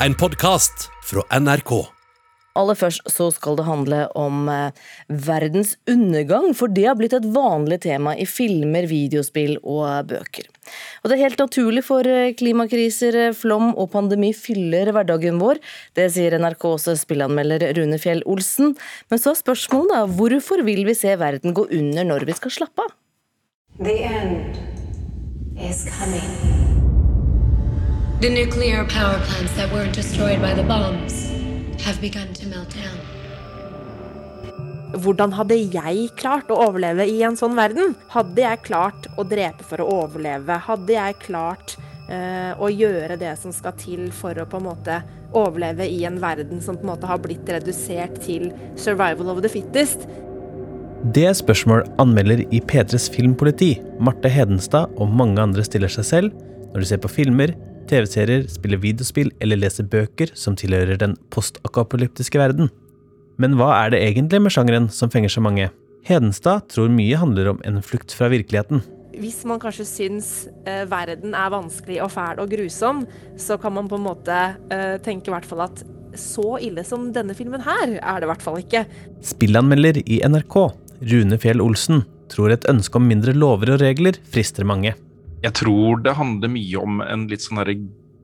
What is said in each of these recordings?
en podkast fra NRK. Aller først så skal det handle om eh, verdens undergang, for det har blitt et vanlig tema i filmer, videospill og bøker. Og Det er helt naturlig, for eh, klimakriser, eh, flom og pandemi fyller hverdagen vår. Det sier NRKs spillanmelder Rune Fjell Olsen. Men så er spørsmålet da, hvorfor vil vi se verden gå under når vi skal slappe av? The end is coming. The nuclear power plants that weren't destroyed by the bombs have begun to melt down. Hvordan hadde jeg klart å overleve i en sånn verden? Hadde jeg klart å drepe for å overleve? Hadde jeg klart uh, å gjøre det som skal til for å på en måte overleve i en verden som på en måte har blitt redusert til survival of the fittest? Det er spørsmål anmelder i P3s Filmpoliti, Marte Hedenstad og mange andre stiller seg selv når de ser på filmer, TV-serier, spiller videospill eller leser bøker som tilhører den postakapolyptiske verden. Men hva er det egentlig med sjangeren som fenger så mange? Hedenstad tror mye handler om en flukt fra virkeligheten. Hvis man kanskje syns eh, verden er vanskelig og fæl og grusom, så kan man på en måte eh, tenke i hvert fall at så ille som denne filmen her er det i hvert fall ikke. Spillanmelder i NRK, Rune Fjell Olsen, tror et ønske om mindre lover og regler frister mange. Jeg tror det handler mye om en litt sånn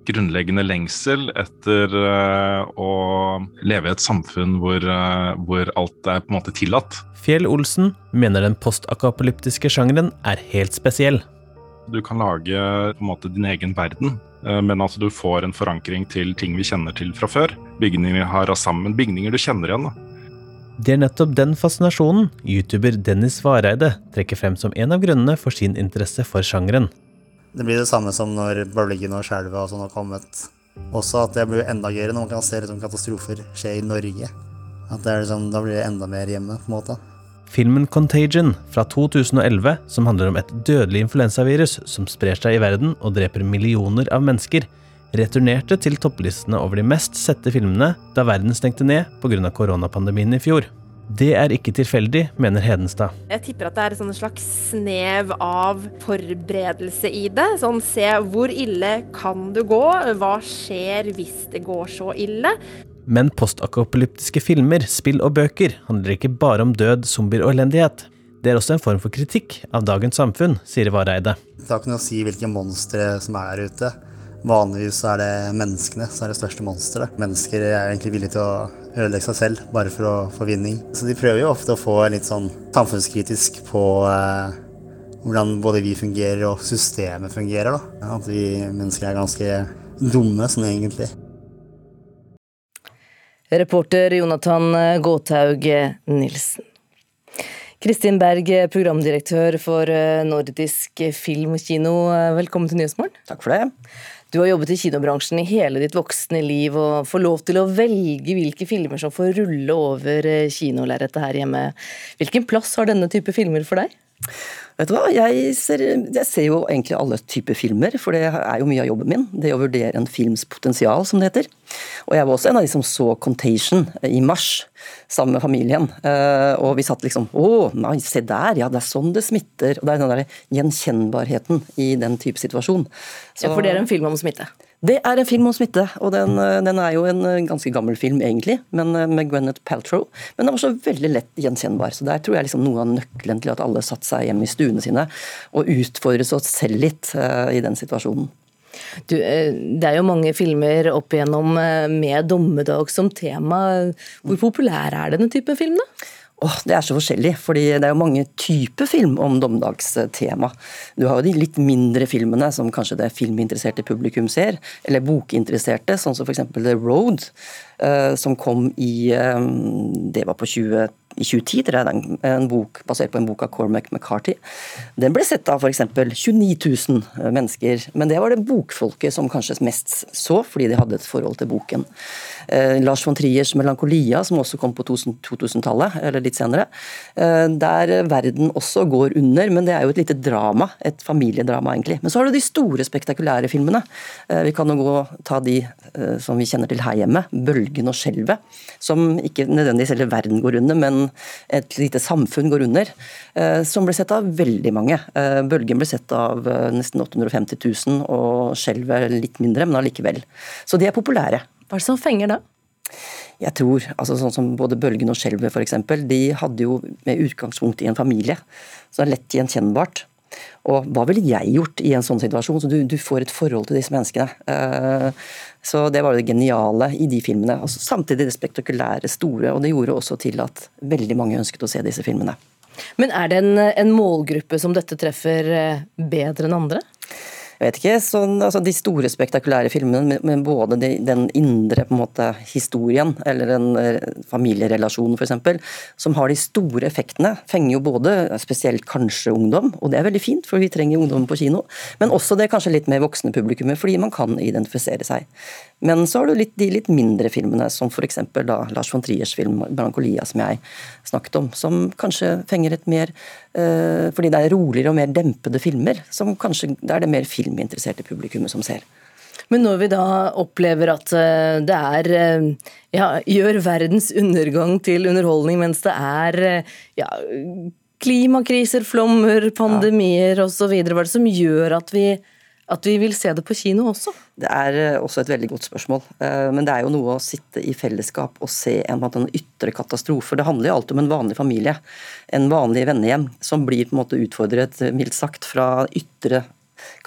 grunnleggende lengsel etter uh, å leve i et samfunn hvor, uh, hvor, alt er på en måte tillatt. Fjell Olsen mener den postakapolyptiske sjangeren er helt spesiell. Du kan lage på en måte din egen verden, uh, men altså du får en forankring til ting vi kjenner til fra før. Bygninger har rast sammen, bygninger du kjenner igjen. da. Det er nettopp den fascinasjonen youtuber Dennis Vareide trekker frem som en av grunnene for sin interesse for sjangeren. Det blir det samme som når bølgene og skjelvet og sånn har kommet. Også at det blir enda gøyere når man kan se liksom, katastrofer skje i Norge. At liksom, Da blir det enda mer hjemme, på en måte. Filmen 'Contagion' fra 2011, som handler om et dødelig influensavirus som sprer seg i verden og dreper millioner av mennesker, returnerte til topplistene over de mest sette filmene da verden stengte ned pga. koronapandemien i fjor. Det er ikke tilfeldig, mener Hedenstad. Jeg tipper at det er en slags snev av forberedelse i det. Sånn se hvor ille kan du gå? Hva skjer hvis det går så ille? Men postakopolyptiske filmer, spill og bøker handler ikke bare om død, zombier og elendighet. Det er også en form for kritikk av dagens samfunn, sier Vareide. Det har ikke noe å si hvilke monstre som er der ute. Vanligvis er det menneskene som er det største monsteret. Mennesker er egentlig villige til å ødelegge seg selv bare for å få vinning. Så de prøver jo ofte å få litt sånn samfunnskritisk på eh, hvordan både vi fungerer og systemet fungerer. da. At vi mennesker er ganske dumme sånn egentlig. Reporter Jonathan Gåthaug Nilsen. Kristin Berg, programdirektør for eh, Nordisk film og kino. Velkommen til Nyhetsmorgen. Takk for det. Du har jobbet i kinobransjen i hele ditt voksne liv og får lov til å velge hvilke filmer som får rulle over eh, kinolerretet her hjemme. Hvilken plass har denne type filmer for deg? Vet du hva, jeg ser, jeg ser, jo egentlig alle typer filmer, for det er jo mye av jobben min. Det å vurdere en films potensial, som det heter. Og jeg var også en av de som så Contagion i mars sammen med familien. Eh, og vi satt liksom Å, nei, se der, ja, det er sånn det smitter. Og det er den der gjenkjennbarheten i den type situasjon. Så, ja, For det er en film om smitte? Det er en film om smitte, og den, eh, den, er jo en eh, ganske gammel film egentlig, men eh, med Gwyneth Paltrow. Men den var så veldig lett gjenkjennbar, så der tror jeg liksom noe av nøkkelen til at alle satte seg hjemme i stuene sine og utfordret seg selv litt uh, i den situasjonen. Du, det er jo mange filmer opp igjennom med dommedag som tema. Hvor populær er denne type film, da? Oh, det er så forskjellig, fordi det er jo mange typer film om dommedagstema. Du har jo de litt mindre filmene som kanskje det filminteresserte publikum ser, eller bokinteresserte, sånn som f.eks. The Road, uh, som kom i um, Det var på 20 i 2010, det er en, bok basert på en bok av Cormac McCarthy. Den ble sett av f.eks. 29 000 mennesker, men det var det bokfolket som kanskje mest så, fordi de hadde et forhold til boken. Eh, Lars von Triers 'Melankolia', som også kom på 2000-tallet, eller litt senere, eh, der verden også går under, men det er jo et lite drama, et familiedrama egentlig. Men så har du de store, spektakulære filmene. Eh, vi kan jo gå ta de eh, som vi kjenner til her hjemme, 'Bølgen og skjelvet', som ikke nødvendigvis hele verden går under, men et lite samfunn går under, eh, som ble sett av veldig mange. Eh, bølgen ble sett av eh, nesten 850 000, og skjelvet litt mindre, men allikevel. Så de er populære. Hva er det som fenger da? Jeg tror, altså sånn som både Bølgen og Skjelvet f.eks., de hadde jo med utgangspunkt i en familie. Så det er lett gjenkjennbart. Og hva ville jeg gjort i en sånn situasjon? Så du, du får et forhold til disse menneskene. Uh, så det var det geniale i de filmene. Altså, samtidig det spektakulære, store, og det gjorde også til at veldig mange ønsket å se disse filmene. Men er det en, en målgruppe som dette treffer eh, bedre enn andre? Jeg vet ikke, sånn, altså De store spektakulære filmene med, både de, den indre på en måte, historien, eller en eh, familierelasjon f.eks., som har de store effektene, fenger jo både spesielt kanskje ungdom, og det er veldig fint, for vi trenger ungdom på kino, men også det kanskje litt mer voksne publikummet, fordi man kan identifisere seg. Men så har du litt, de litt mindre filmene, som f.eks. Lars von Triers film 'Brankolia', som jeg snakket om, som kanskje fenger et mer Fordi det er roligere og mer dempede filmer, som kanskje det er det mer filminteresserte publikummet som ser. Men når vi da opplever at eh, det er eh, ja, gjør verdens undergang til underholdning, mens det er ja, klimakriser, flommer, pandemier ja. osv., hva er det som gjør at vi at vi vil se det på kino også? Det er eh, også et veldig godt spørsmål. Eh, men det er jo noe å sitte i fellesskap og se en, en ytre katastrofe. Det handler jo alltid om en vanlig familie, en vanlig vennehjem, som blir på en måte utfordret, mildt sagt, fra ytre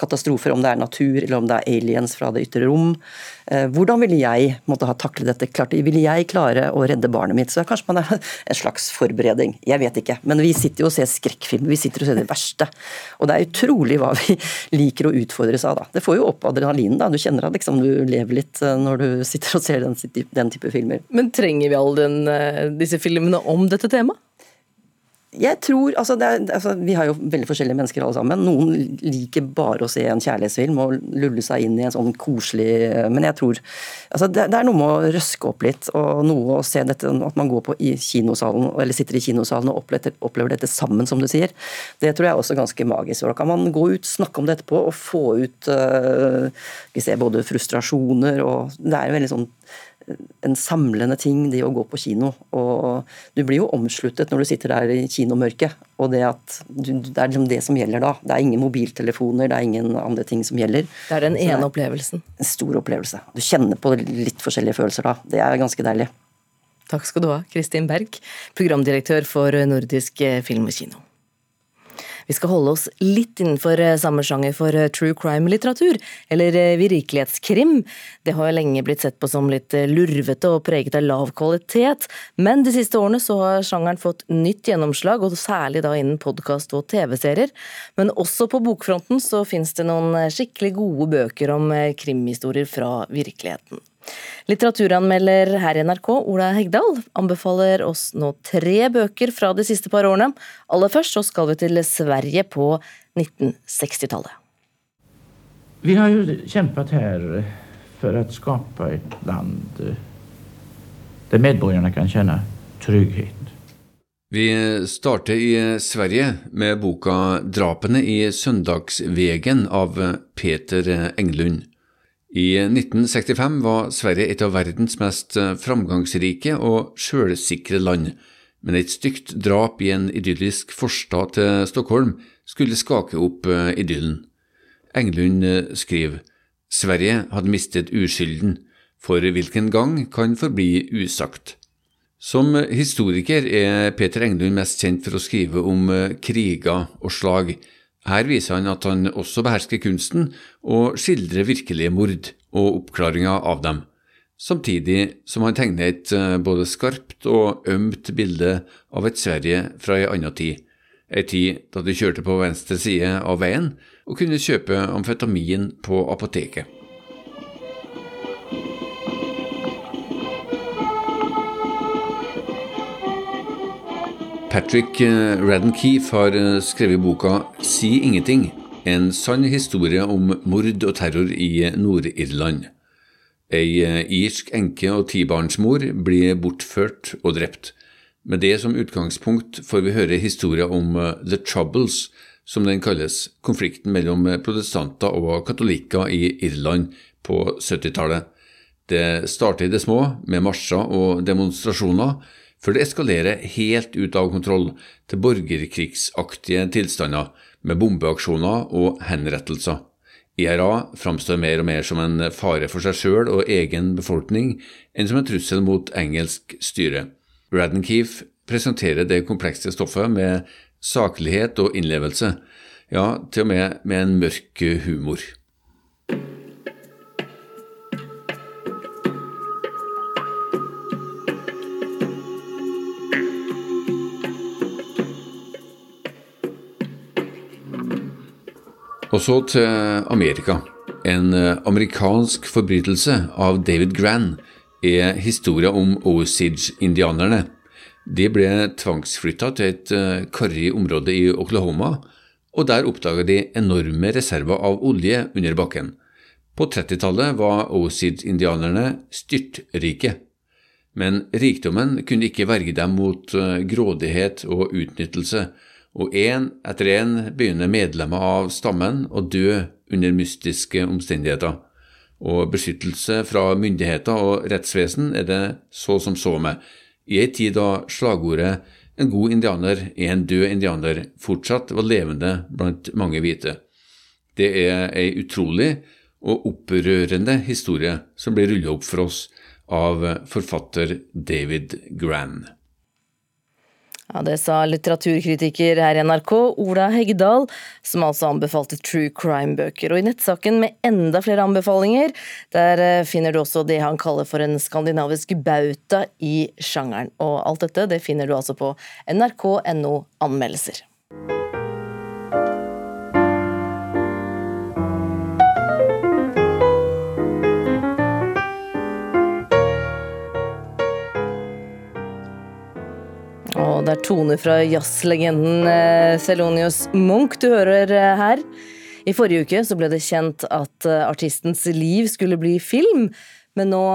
katastrofer, om det er natur eller om det er aliens fra det ytre rom. Eh, hvordan ville jeg måtte ha taklet dette? Klart, ville jeg klare å redde barnet mitt? Så kanskje man er en slags forberedning. Jeg vet ikke. Men vi sitter jo og ser skrekkfilmer. Vi sitter og ser det verste. Og det er utrolig hva vi liker å utfordres av. da. Det får jo opp adrenalinen. da. Du kjenner at liksom, du lever litt eh, når du sitter og ser den, den type filmer. Men trenger vi alle eh, disse filmene om dette temaet? Jeg tror, altså, er, altså, Vi har jo veldig forskjellige mennesker alle sammen. Noen liker bare å se en kjærlighetsfilm og lulle seg inn i en sånn koselig Men jeg tror altså, det, det, er noe med å røske opp litt, og noe å se dette at man går på i kinosalen, eller sitter i kinosalen og opplever, opplever dette sammen, som du sier. Det tror jeg er også ganske magisk. Da kan man gå ut, snakke om det etterpå og få ut uh, vi ser både frustrasjoner og Det er jo veldig sånn en samlende ting, det å gå på kino. Og du blir jo omsluttet når du sitter der i kinomørket. Og det at det er liksom det som gjelder da. Det er ingen mobiltelefoner, det er ingen andre ting som gjelder. Det er den ene er opplevelsen. En stor opplevelse. Du kjenner på litt forskjellige følelser da. Det er ganske deilig. Takk skal du ha, Kristin Berg, programdirektør for Nordisk film og kino. Vi skal holde oss litt innenfor eh, samme sjanger for eh, true crime-litteratur, eller eh, virkelighetskrim. Det har jo lenge blitt sett på som litt lurvete og preget av lav kvalitet, men de siste årene så har sjangeren fått nytt gjennomslag, og særlig da innen podkast og TV-serier. Men også på bokfronten så finnes det noen skikkelig gode bøker om krimhistorier fra virkeligheten. Litteraturanmelder her i NRK, Ola Hegdal, anbefaler oss nå tre bøker fra de siste par årene. Aller først så skal vi til Sverige på 1960-tallet. Vi har jo kjempet her for å skape et land der medborgerne kan kjenne trygghet. Vi starter i Sverige med boka 'Drapene i Søndagsvegen' av Peter Englund. I 1965 var Sverige et av verdens mest eh, framgangsrike og sjølsikre land, men et stygt drap i en idyllisk forstad til Stockholm skulle skake opp eh, idyllen. Englund eh, skriver Sverige hadde mistet uskylden, for hvilken gang kan forbli usagt. Som historiker er Peter Englund mest kjent for å skrive om kriger og slag, her viser han at han også behersker kunsten å skildre virkelige mord og oppklaringa av dem, samtidig som han tegner et eh, både skarpt og ømt bilde av et Sverige fra ei anna tid, ei tid da de kjørte på venstre side av veien og kunne kjøpe amfetamin på apoteket. Patrick eh, Radden Keefe har eh, skrevet boka Si ingenting, en sann historie om mord og terror i Nord-Irland. Ei eh, irsk enke og tibarnsmor blir bortført og drept. Med det som utgangspunkt får vi høre historien om The Troubles, som den kalles, konflikten mellom protestanter og katolikker i Irland på 70-tallet. Det starter i det små, med marsjer og demonstrasjoner, før det eskalerer helt ut av kontroll til borgerkrigsaktige tilstander med bombeaksjoner og henrettelser. IRA framstår mer og mer som en fare for seg sjøl og egen befolkning enn som en trussel mot engelsk styre. Radden presenterer det komplekse stoffet med saklighet og innlevelse, ja, til og med med en mørk humor. Og så til Amerika. En eh, amerikansk forbrytelse av David Gran er historia om Osage-indianerne. De ble tvangsflytta til et eh, karrig område i Oklahoma, og der oppdaga de enorme reserver av olje under bakken. På 30-tallet var Osage-indianerne styrtrike. Men rikdommen kunne ikke verge dem mot eh, grådighet og utnyttelse, og én etter én begynner medlemmer av stammen å dø under mystiske omstendigheter, og beskyttelse fra myndigheter og rettsvesen er det så som så med, i ei tid da slagordet en god indianer er en død indianer fortsatt var levende blant mange hvite. Det er ei utrolig og opprørende historie som blir rullet opp for oss av forfatter David Gran. Ja, Det sa litteraturkritiker her i NRK, Ola Heggedal, som altså anbefalte true crime-bøker. Og i nettsaken med enda flere anbefalinger, der eh, finner du også det han kaller for en skandinavisk bauta i sjangeren. Og alt dette det finner du altså på nrk.no anmeldelser. Og det er toner fra jazzlegenden eh, Munch du hører eh, her. I forrige uke så ble det kjent at eh, artistens liv skulle bli film, men nå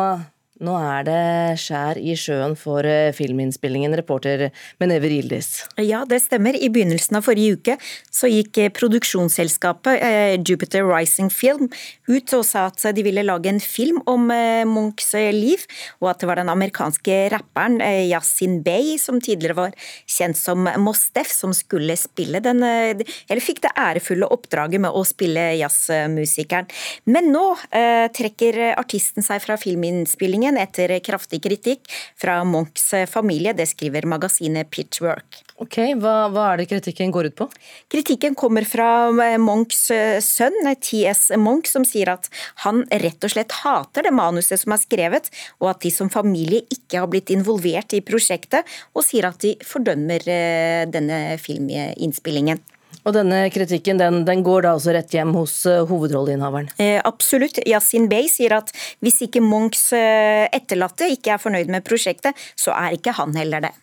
nå er det skjær i sjøen for eh, filminnspillingen, reporter Meneve Gildis. Ja, det stemmer. I begynnelsen av forrige uke så gikk eh, produksjonsselskapet eh, Jupiter Rising Film ut og sa at de ville lage en film om Munchs liv, og at det var den amerikanske rapperen Yasin Bey, som tidligere var kjent som Mostef, som skulle spille den Eller fikk det ærefulle oppdraget med å spille jazzmusikeren. Men nå trekker artisten seg fra filminnspillingen saken etter kraftig kritikk fra Munchs familie. Det skriver magasinet Pitchwork. Ok, hva, hva, er det kritikken går ut på? Kritikken kommer fra eh, Munchs eh, sønn, TS Munch, som sier at han rett og slett hater det manuset som er skrevet, og at de som familie ikke har blitt involvert i prosjektet, og sier at de fordømmer eh, denne filminnspillingen. Og denne kritikken den, den går da også rett hjem hos uh, hovedrolleinnehaveren? Eh, absolutt. Yasin Bey sier at hvis ikke Munchs uh, etterlatte ikke er fornøyd med prosjektet, så er ikke han heller det.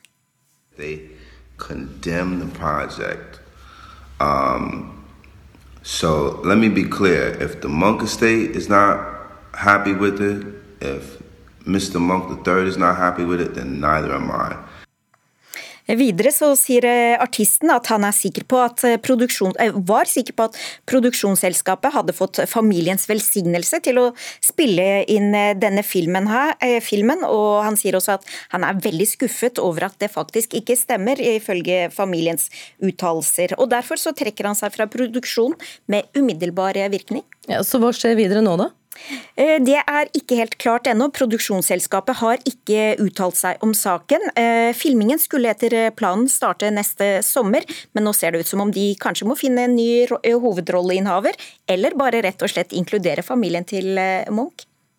They condemn the project. Um, so let me be clear. If the Monk estate is not happy with it, if Mr. Monk III is not happy with it, then neither am I. Videre så sier eh, artisten at han er sikker på at eh, eh, var sikker på at produksjonsselskapet hadde fått familiens velsignelse til å spille inn denne filmen, her, filmen, og han sier også at han er veldig skuffet over at det faktisk ikke stemmer, ifølge familiens uttalelser. Og Derfor så trekker han seg fra produksjon med umiddelbar virkning. Ja, så hva skjer videre nå, da? Eh, det er ikke helt klart ennå. Produksjonsselskapet har ikke uttalt seg om saken. Eh, filmingen skulle etter planen starte neste sommer, men nå ser det ut som om de kanskje må finne en ny hovedrolleinnehaver, eller bare rett og slett inkludere familien til eh, Munch.